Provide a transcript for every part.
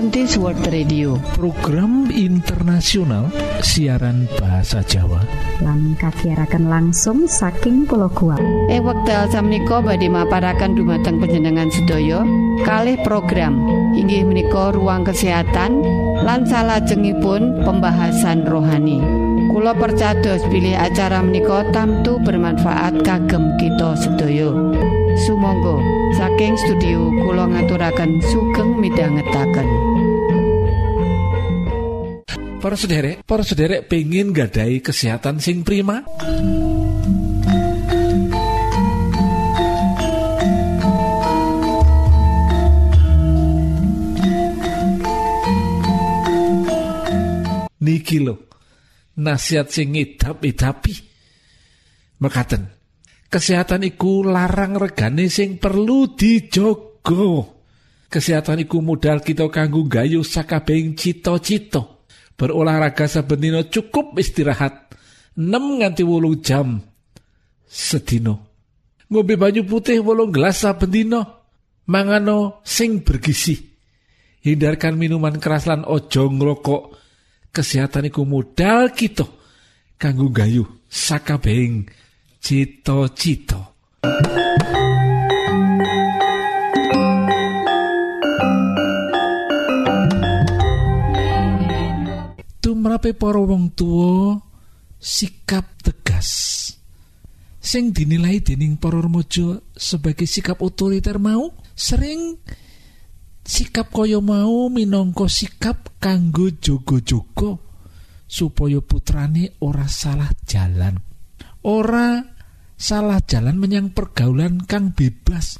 Adventist World Radio. Program internasional siaran bahasa Jawa. Lan kagiatan langsung saking pulau kuat eh wekdal samiko badhe maparakan dumateng penjenengan sedaya. Kalih program. Inggih menika ruang kesehatan lan salajengipun pembahasan rohani. Kulo percados pilih acara menika tamtu bermanfaat kagem kita sedaya. Sumangga. Saking studio kula ngaturaken sugeng midhangetaken Para sederek, para sederek pengen gadai kesehatan sing prima? Niki lo nasihat sing ngidap-idapi mekaten kesehatan iku larang regane sing perlu dijogo. Kesehatan iku modal kita kanggo gayu sakabehing cita-cita berolahraga saben dina cukup istirahat. 6 nganti wolu jam sedino ngombe banyu putih wolung gelas saben mangano sing bergizi. Hindarkan minuman keras lan ojo ngrokok. Kesehatan iku modal kita. Kanggo gayu sakabehing cita-cita tumrape para wong tuwa sikap tegas. Sing dinilai dening para remaja sebagai sikap otoriter mau sering sikap kaya mau minangka sikap kanggo jogo-jogo supaya putrane ora salah jalan. Ora salah jalan menyang pergaulan kang bebas.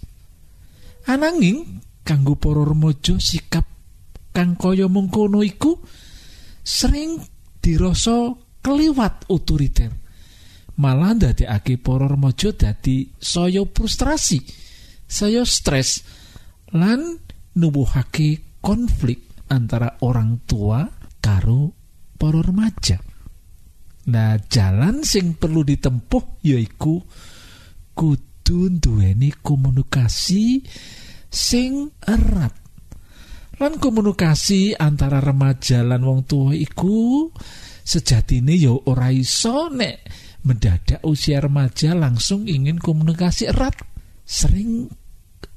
Ananging kanggo para remaja sikap kang kaya mengkono iku sering dirasa keliwat otoriter. Malah ndadekake para remaja dadi saya frustrasi saya stres lan nubuhake konflik antara orang tua karo para remaja. Nah jalan sing perlu ditempuh yaiku kudu duweni komunikasi sing erat lan komunikasi antara remaja lan wong tua iku sejatine ya ora iso nek mendadak usia remaja langsung ingin komunikasi erat. Sering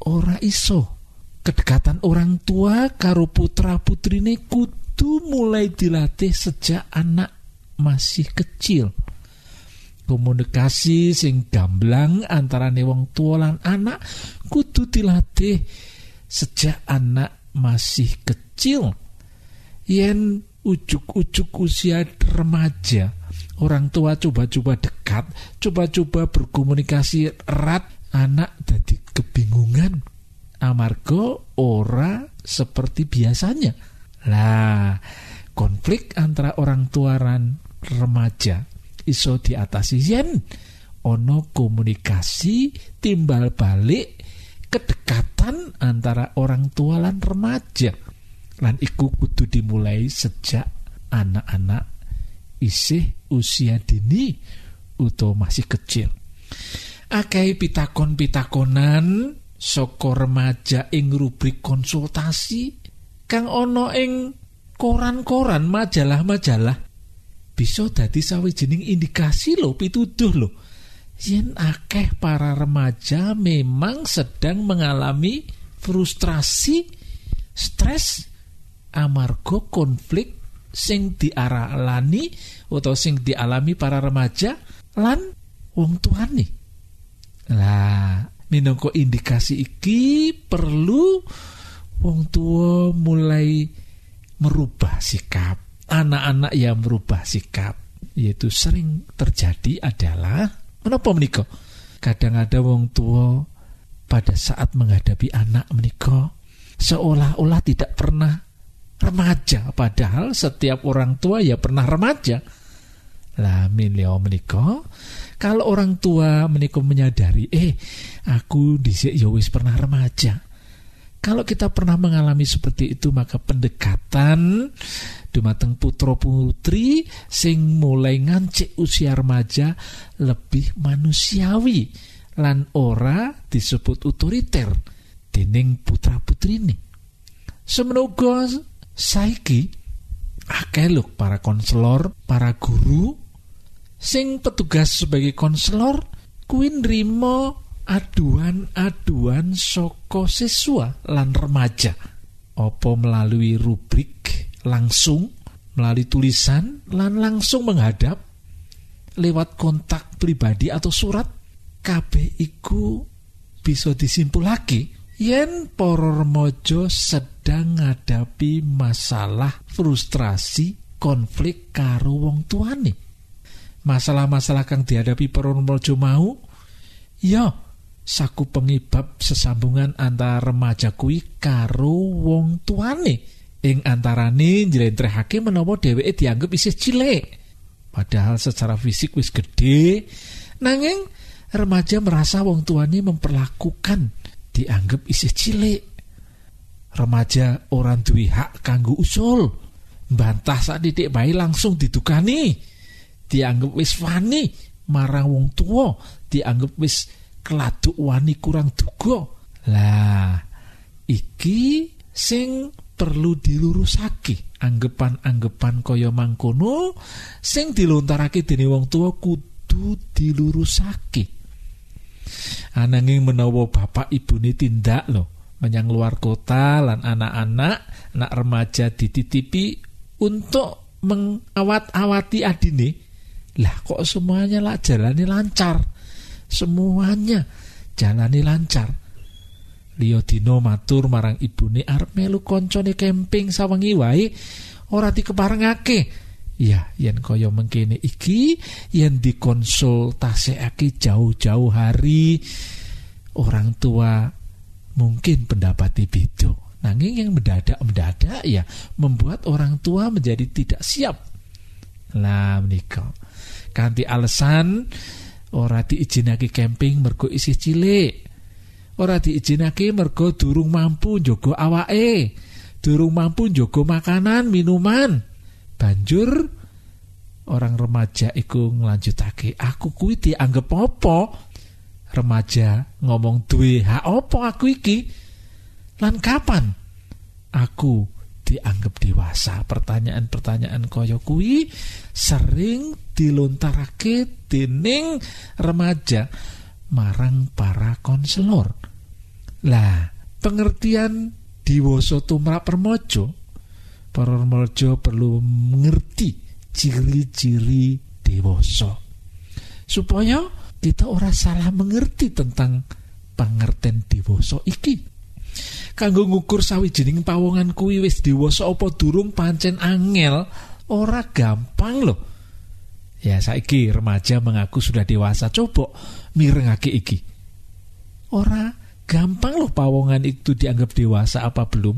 ora iso. Kedekatan orang tua karo putra putrine kudu mulai dilatih sejak anak masih kecil. Komunikasi sing gamblang antarane wong tua lan anak kudu dilatih sejak anak masih kecil yen ujuk-ujuk usia remaja orang tua coba-coba dekat coba-coba berkomunikasi erat anak jadi kebingungan. Amargo ora seperti biasanya. Lah konflik antara orang tua dan remaja iso diatasi yen ono komunikasi timbal balik kedekatan antara orang tua lan remaja. Lan iku kudu dimulai sejak anak-anak isih usia dini utawa masih kecil. Akeh pitakon-pitakonan saka remaja ing rubrik konsultasi kang ana ing koran-koran majalah-majalah. Bisa dadi sawijining indikasi lho pituduh lho yen akeh para remaja memang sedang mengalami frustrasi stres amarga konflik sing diaralani atau sing dialami para remaja lan wong tuane. Lah minangka indikasi iki perlu wong tua mulai merubah sikap anak-anak yang merubah sikap. Yaitu sering terjadi adalah menapa menika kadang ada wong tua pada saat menghadapi anak menika seolah-olah tidak pernah remaja. Padahal setiap orang tua ya pernah remaja. Lah milio menika kalau orang tua menika menyadari eh aku dhisik ya wis pernah remaja kalau kita pernah mengalami seperti itu maka pendekatan dumateng putra putri sing mulai ngancik usia remaja lebih manusiawi lan ora disebut otoriter dening putra putrine semenuga saiki akeh para konselor para guru sing petugas sebagai konselor kuwi nrimo aduan-aduan saka siswa lan remaja. Apa melalui rubrik langsung melalui tulisan lan langsung menghadap lewat kontak pribadi atau surat KB iku bisa disimpulake yen para remaja sedang ngadapi masalah frustrasi konflik karo wong tuane. Masalah-masalah kang dihadapi para mau ya saku pengibab sesambungan antara remaja kuwi karo wong tuane. Ing antarane njlentrehake menawa dheweke dianggap isih cilik. Padahal secara fisik wis gede nanging remaja merasa wong tuane memperlakukan dianggap isih cilik. Remaja orang duwe hak kanggo usul. Bantah saat didik bayi langsung didukani. Dianggap wis wani marang wong tua dianggap wis keladuk wani kurang duga. Lah iki sing perlu dilurusake. Anggapan-anggapan kaya mangkono sing dilontarake dening wong tua kudu dilurusake. Ananging menawa bapak ibune tindak loh menyang luar kota lan anak-anak anak remaja dititipi untuk mengawat-awati adine lah kok semuanya lah jalani lancar semuanya jalani lancar Lio dino matur marang ibune arep melu koncone camping sawengi wae ora dikeparengake Ya, yen kaya mengkene iki yen dikonsultasikake jauh-jauh hari orang tua mungkin pendapat beda. Nanging yang mendadak-mendadak ya membuat orang tua menjadi tidak siap. Lah menika. Kanti alasan ora diizinake camping mergo isih cilik. Ora diizinake mergo durung mampu njogo awake. Durung mampu njogo makanan, minuman. banjur orang remaja iku nglanjutake aku kuwi dianggap apa remaja ngomong duwe hak apa aku iki lan kapan aku dianggap dewasa. Pertanyaan-pertanyaan kaya kuwi sering dilontarake dening remaja marang para konselor. Lah pengertian diwasa tumrap permojo para perlu mengerti ciri-ciri dewasa supaya kita ora salah mengerti tentang pangerten dewasa iki kanggo ngukur sawijining pawongan kuwi wis dewasa apa durung pancen angel ora gampang loh ya saiki remaja mengaku sudah dewasa coba mirengake iki. Ora gampang loh pawongan itu dianggap dewasa apa belum.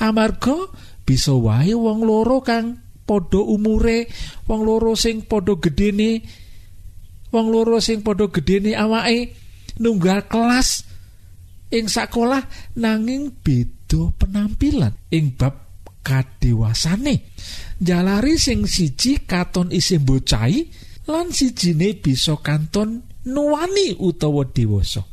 Amarga bisa wae wong loro kang padha umure wong loro sing padha gedene wong loro sing padha gedene awake nunggal kelas ing sekolah nanging beda penampilan. Ing bab kadewasane jalari sing siji katon isih bocai lan sijine bisa kanton nuwani utawa dewasa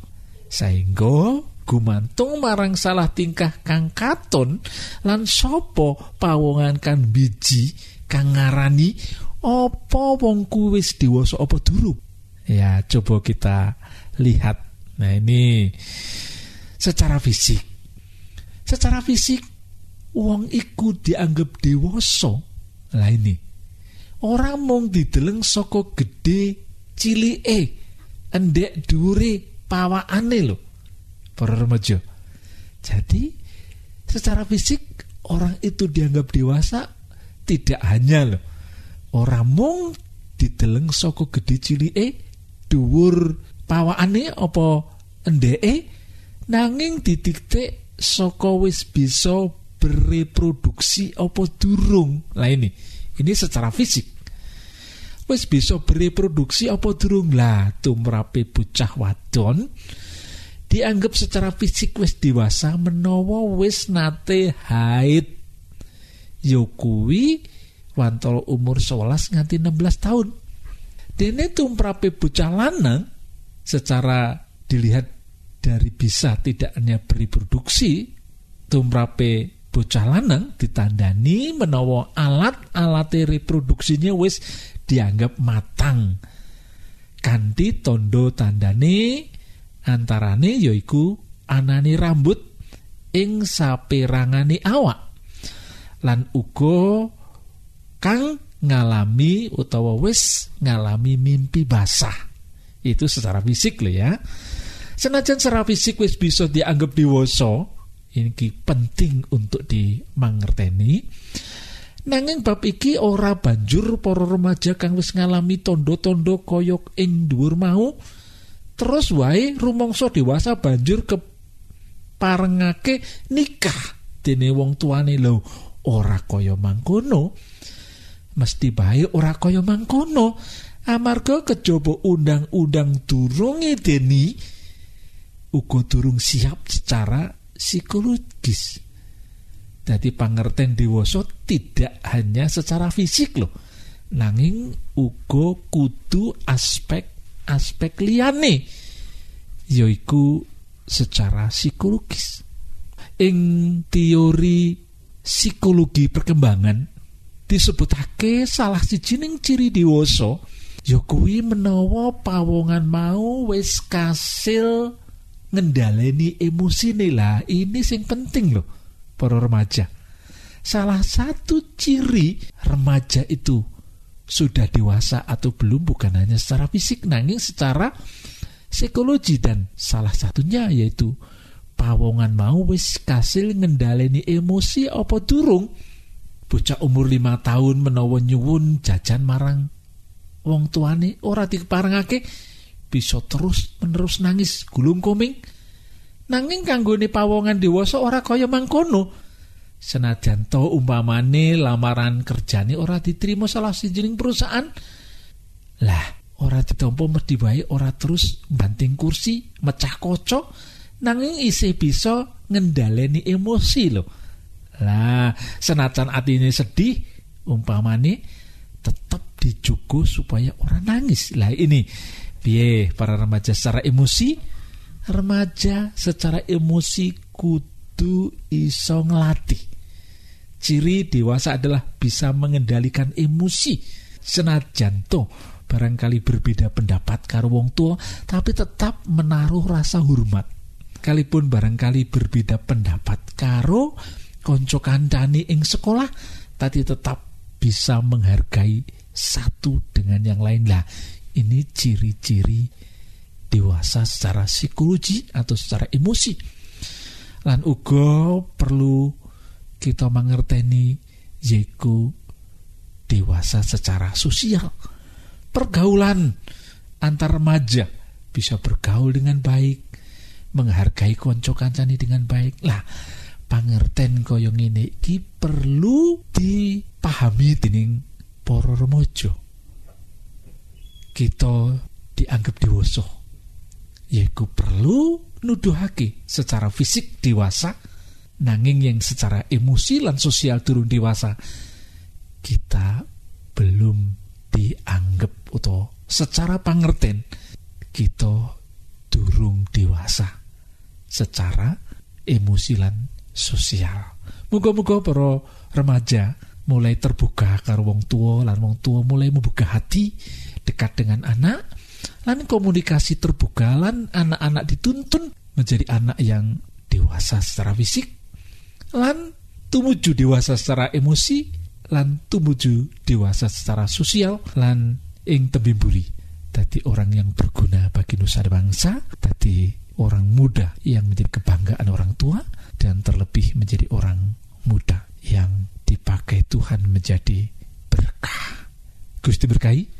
saengga gumantung marang salah tingkah kang katon lan sopo pawongan kan biji kang ngarani opo wong kuwis dewasa apa durung. Ya coba kita lihat. Nah ini secara fisik. Secara fisik wong iku dianggap dewasa. Lah ini orang mung dideleng saka gede cilike endek dure pawakane lho. Para remaja. Jadi secara fisik orang itu dianggap dewasa tidak hanya loh orang mung dideleng soko gede cilike dhuwur pawakane apa endeke nanging ditiktik soko wis bisa bereproduksi apa durung? Lah ini ini secara fisik. Wis bisa bereproduksi apa durung? Lah tumrape bocah wadon dianggap secara fisik wis dewasa menawa wis nate haid. Yokui wantol umur 11 nganti 16 tahun. Dene tumrape bocah lanang secara dilihat dari bisa tidak hanya bereproduksi tumrape bocah lanang ditandani menawa alat-alat reproduksinya wis dianggap matang. Kanthi tondo tandane antarane yaiku anani rambut ing saperangane awak. Lan uga kang ngalami utawa wis ngalami mimpi basah. Itu secara fisik loh ya senajan secara fisik wis bisa dianggap dewasa ini penting untuk dimangerteni. Nanging bab iki ora banjur para remaja kang wis ngalami tondo-tondo koyok ing dhuwur mau. Terus wae rumangsa dewasa banjur ke parengake nikah dene wong tuane. Lho ora kaya mangkono. Mesti bae ora kaya mangkono. Amarga kejaba undang-undang durung deni uga durung siap secara psikologis. Jadi pangerten dewasa tidak hanya secara fisik loh. Nanging uga kudu aspek-aspek liyane yaiku secara psikologis. Ing teori psikologi perkembangan disebutake salah sijining ciri dewasa ya kuwi menawa pawongan mau wis kasil ngendaleni emosi lah. Ini sing penting loh para remaja. Salah satu ciri remaja itu sudah dewasa atau belum bukan hanya secara fisik nanging secara psikologi. Dan salah satunya yaitu pawongan mau wis kasil ngendaleni emosi apa durung? Bocah umur lima tahun menawa nyuwun jajan marang wong tuane. Ora diparengake bisa terus menerus nangis gulung koming. Nanging kanggone pawongan dewasa ora kaya mangkono. Senajan to umpamane lamaran kerjane ora diterima salah sijining perusahaan lah ora ditampa mesti wae ora terus banting kursi mecah kocok nanging isih bisa ngendaleni emosi loh lah senajan atine sedih umpamane tetap dijugo supaya orang nangis. Lah ini piye para remaja secara emosi? Remaja secara emosi kudu iso ngelatih. Ciri dewasa adalah bisa mengendalikan emosi. Senajan to barangkali berbeda pendapat karo wong tua tapi tetap menaruh rasa hormat. Kalipun barangkali berbeda pendapat karo konco kandani ing sekolah tadi tetap bisa menghargai satu dengan yang lain. Lah ini ciri-ciri dewasa secara psikologi atau secara emosi. Lan uga perlu kita mengerteni yaitu dewasa secara sosial. Pergaulan antar remaja bisa bergaul dengan baik menghargai konco kancani dengan baik. Lah pangerten koyong ini ki perlu dipahami dening para remaja kita dianggap dewasa yaitu perlu nuduhake secara fisik dewasa nanging yang secara emosi lan sosial turun dewasa kita belum dianggap atau secara pangerten kita durung dewasa secara emosi lan sosial. Muga-muga para remaja mulai terbuka karo wong tua lan wong tua mulai membuka hati dekat dengan anak lan komunikasi terbuka lan anak-anak dituntun menjadi anak yang dewasa secara fisik lan tumuju dewasa secara emosi lan tumuju dewasa secara sosial lan ing tembimburi tadi orang yang berguna bagi nusa bangsa tadi orang muda yang menjadi kebanggaan orang tua dan terlebih menjadi orang muda yang dipakai Tuhan menjadi berkah. Gusti berkahi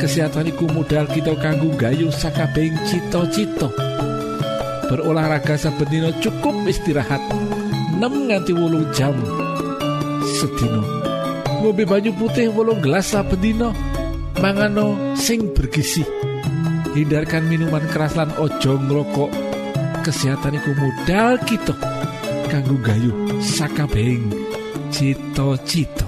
kesehatan iku modal kita kanggo gayu sakabeng cito-cito berolahraga saben cukup istirahat 6 nganti wolu jam sedino ngombe banyu putih wolung gelas saben dina mangano sing bergizi. Hindarkan minuman keras lan ojo ngrokok. Kesehatan iku modal kita kanggo gayu sakabehing cita-cita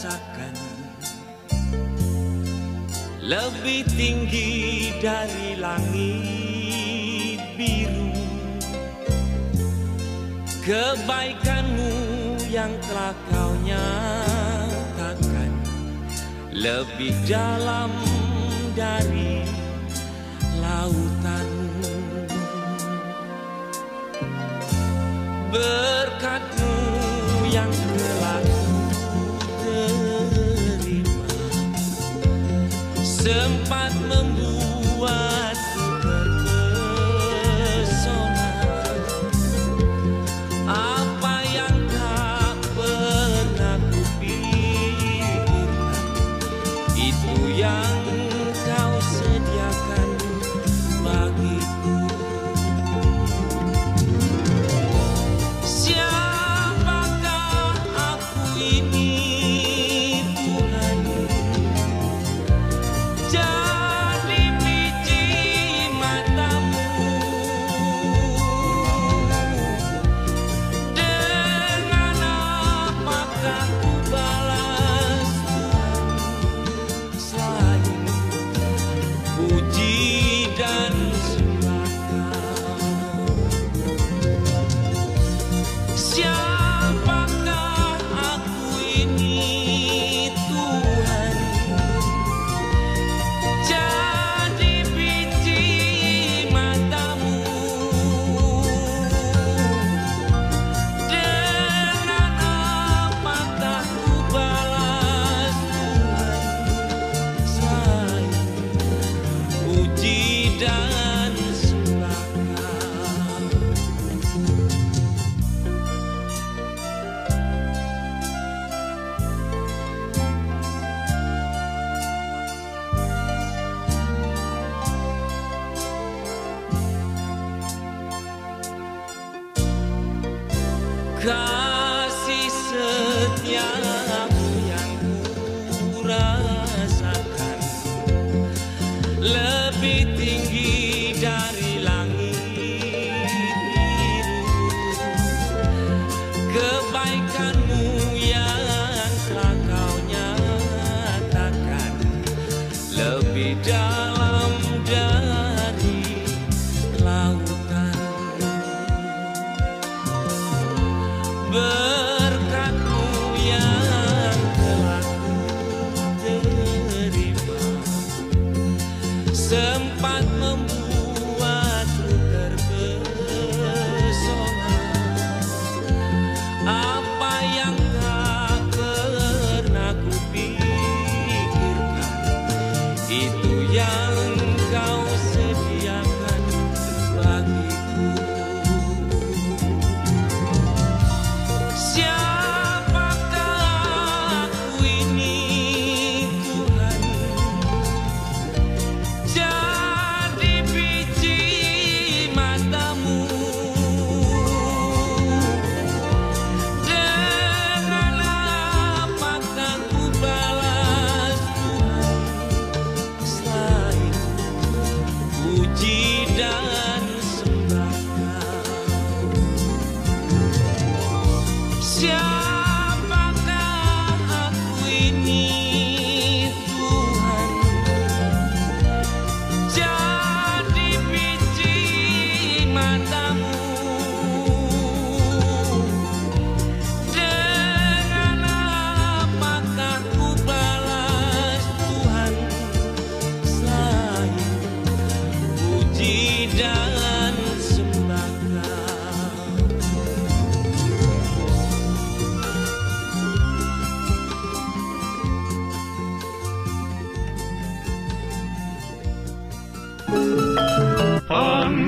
rasakan. Lebih tinggi dari langit biru. Kebaikanmu yang telah kau nyatakan. Lebih dalam dari lautan. Berkatmu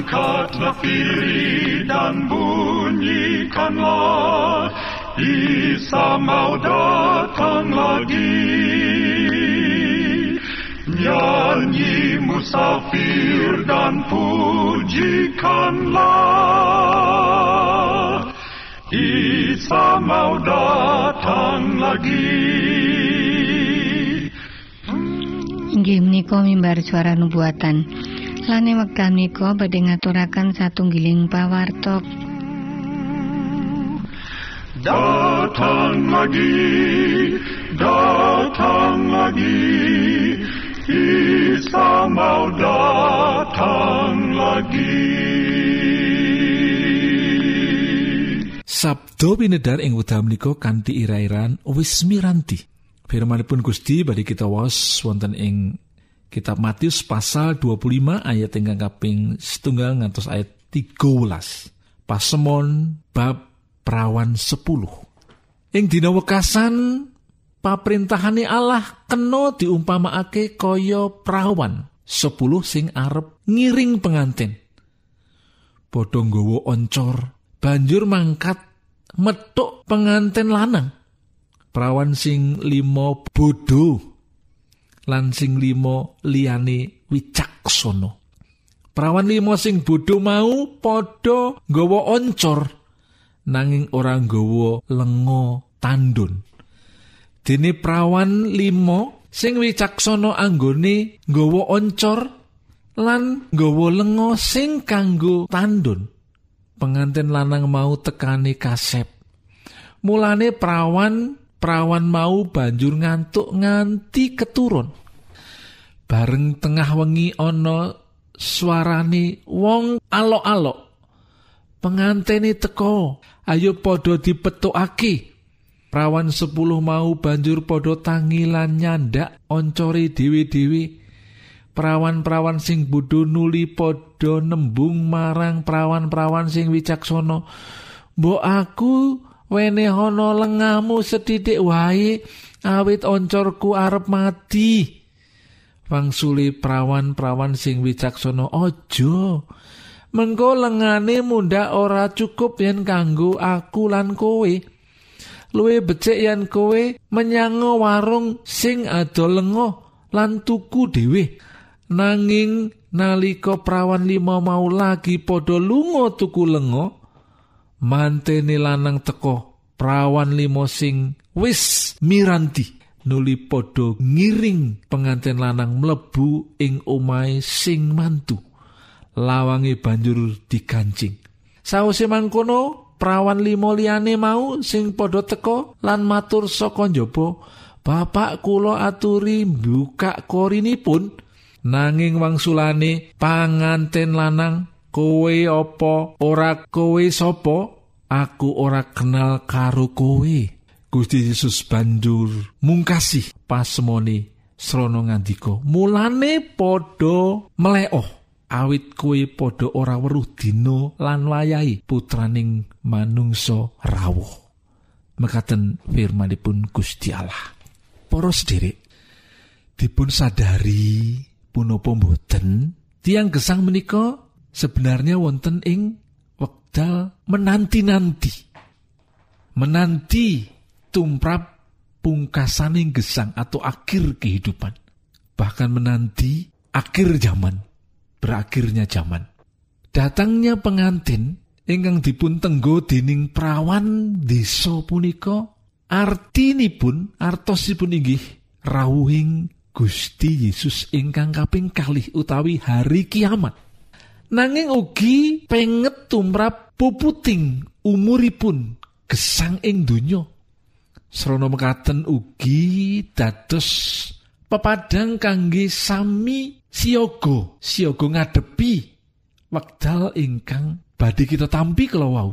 Angkatlah diri dan bunyikanlah Isa mau datang lagi. Nyanyi musafir dan pujikanlah Isa mau datang lagi. Inggih menika mimbar suara nubuatan. Lane wekdal menika badhe ngaturaken satunggiling pawartok Datang lagi, datang lagi, Isa mau datang lagi. Sabdo pinedar ing wekdal menika kanthi ira-iran wis miranti. Firmanipun Gusti badhe kita waos wonten ing kitab Matius pasal 25 ayat ingkang kaping setunggal ngantos ayat 13. Pasemon bab prawan 10. Ing dina wekasan paprintahane Allah kena diumpamakake kaya prawan 10 sing arep ngiring pengantin. Padha nggawa oncor, banjur mangkat metuk pengantin lanang. Prawan sing limo bodho lan sing limo liyane wicaksana. Prawan limo sing bodho mau padha nggawa oncor nanging ora nggawa lenga tandun. Dene prawan limo sing wicaksana anggone nggawa oncor lan nggawa lenga sing kanggo tandun. Pengantin lanang mau tekani kasep. Mulane prawan prawan mau banjur ngantuk nganti keturun. Bareng tengah wengi ana suarane wong alok-alok. Pengantene teko, ayo padha dipetukake. Prawan sepuluh mau banjur padha tangi lan nyandak oncore dhewe-dhewe. Prawan-prawan sing bodho nuli padha nembung marang prawan-prawan sing wicaksana. Mbok aku wenehana lengamu sedidik wae awit oncorku arep mati. Wangsuli prawan-prawan sing wicaksana aja. Mengko lengane mundhak ora cukup yen kanggo aku lan kowe. Luwe becik yen kowe menyang warung sing adol lenga lan tuku dhewe. Nanging nalika prawan lima mau lagi padha lunga tuku lenga, mantene lanang teko prawan limo sing wis miranti. Nuli padha ngiring pengantin lanang mlebu ing omahe sing mantu. Lawange banjur digancing. Sawise mangkono prawan limo liyane mau sing padha teko lan matur saka njaba bapak kula aturi buka korinipun. Nanging wangsulane panganten lanang kowe apa? Ora kowe sapa? Aku ora kenal karo kowe. Gusti Yesus banjur mungkasi. Pasemone srana ngandika mulane padha meleoh awit kowe padha ora weruh dina lan wayahe putraning manungsa rawuh. Mekaten firmanipun Gusti Allah. Para sederek dipun sadari punapa mboten? Tiang gesang menika sebenarnya wonten ing wekdal menanti-nanti. Menanti tumrap pungkasaning gesang atau akhir kehidupan. Bahkan menanti akhir zaman berakhirnya zaman. Datangnya pengantin ingkang dipun tenggo dening prawan desa punika artinipun artosipun inggih rawuhing Gusti Yesus ingkang kaping kalih utawi hari kiamat. Nanging ugi penget tumrap puputing umuripun gesang ing donya. Srana mekaten ugi dados pepadang kangge sami siaga, siaga ngadepi wekdal ingkang badhe kita tampi kala wau.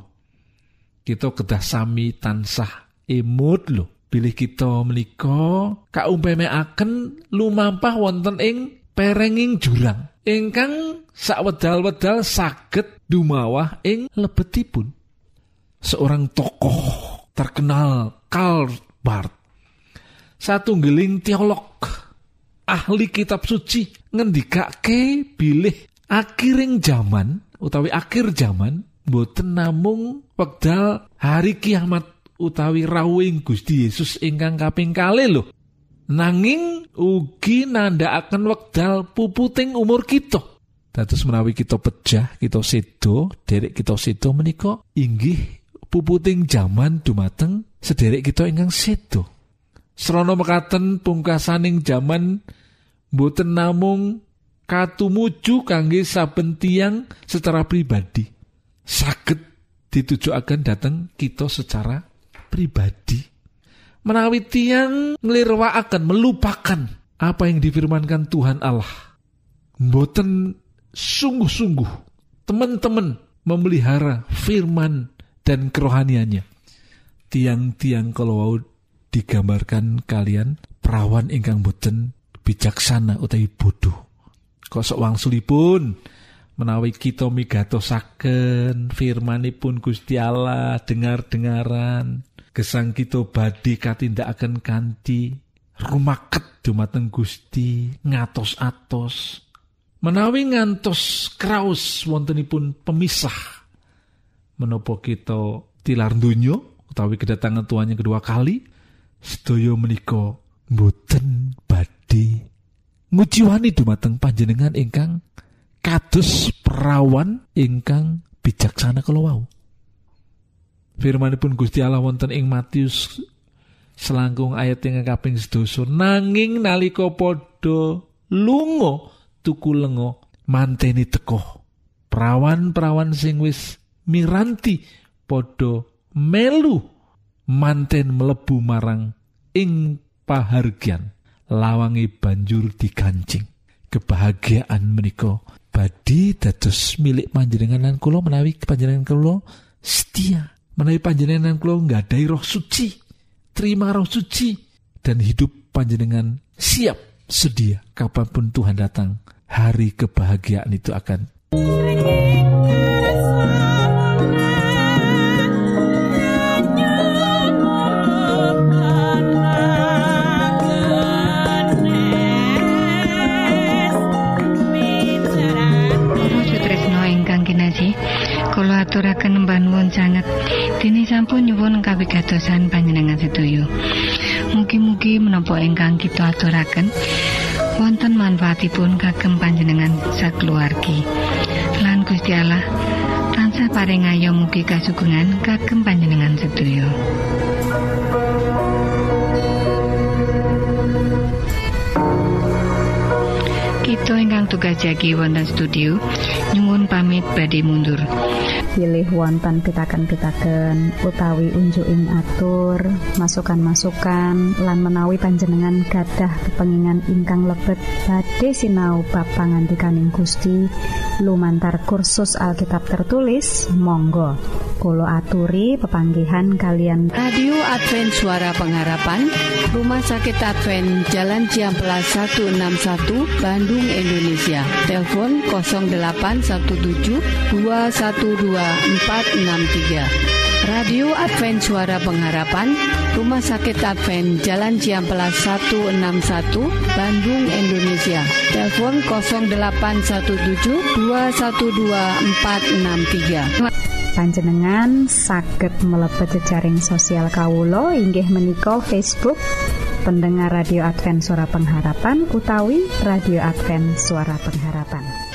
Kita kedah sami tansah emut lho. bilih kita menika kaumpamaken lumampah wonten ing perenging jurang ingkang sakwedal-wedal saged dumawah ing lebetipun. Seorang tokoh terkenal Karl Barth. Satunggiling teolog ahli kitab suci ngendikake bilih akhiring zaman utawi akhir zaman boten namung wekdal hari kiamat utawi rawing Gusti Yesus ingkang kaping kalih lho. Nanging ugi nandhakaken wekdal puputing umur kita Dados menawi kita pejah, kita sedo, derek kita sedo menika inggih puputing zaman dumateng sederek kita ingkang sedo. Srana mekaten pungkasaning zaman boten namung katumuju kangge saben tiyang secara pribadi. Saged ditujuaken dateng kita secara pribadi. Menawi tiyang nglirwakaken melupakan apa yang difirmankan Tuhan Allah. Mboten sungguh-sungguh teman-teman memelihara firman dan kerohaniannya. Tiang-tiang kalau digambarkan kalian perawan ingkang boten bijaksana utawi bodoh. Kok sok wangsulipun menawi kita migatosaken firmanipun Gusti Allah dengar-dengaran gesang kita badhe katindakaken kanthi rumaket dumateng Gusti ngatos-atos menawi ngantos kraus wontenipun pemisah menopo kita tilar dunyo utawi kedatangan Tuhan yang kedua kali sedaya menika mboten badhe ngujiwani dumateng panjenengan ingkang kados perawan ingkang bijaksana kalau firmanipun Gusti Allah wonten ing Matius selangkung ayat yang kaping sedasa nanging nalika padha lunga tuku lengo manteni teko perawan-perawan sing wis miranti padha melu manten melebu marang ing pahargyan. Lawangi banjur dikancing kebahagiaan menika badi dados milik panjenengan lan kula menawi panjenengan kula setia. Menawi panjenengan kula nggadahi roh suci terima roh suci dan hidup panjenengan siap sedia kapan pun Tuhan datang hari kebahagiaan itu akan kula aturaken mbangun sanget dene sampun nyuwun kawigatosan. Menapa ingkang kita aturaken wonten manfaatipun kagem panjenengan sakeluargi. Lan Gusti Allah tansah paring ayo mugi kasugengan kagem panjenengan sedaya. Kita ingkang tugas jagi wonten studio nyuwun pamit badhe mundur. Pilih wonten pitaken-pitaken utawi unjuking atur masukan-masukan lan menawi panjenengan gadah kepengingan ingkang lebet. Badhe sinau bab pangantikaning Gusti lumantar kursus Alkitab tertulis Monggo Kulo aturi pepanggihan kalian. Radio Advent Suara Pengharapan Rumah Sakit Advent Jalan Ciamplas 161 Bandung Indonesia. Telepon 0817 212 463 Radio Advent Suara Pengharapan Rumah Sakit Advent Jalan Ciamplas 161 Bandung Indonesia. Telepon 0817 212 463 panjenengan saged mlebet jejaring sosial Kawulo inggih menika Facebook pendengar radio Advent suara pengharapan utawi radio Advent suara pengharapan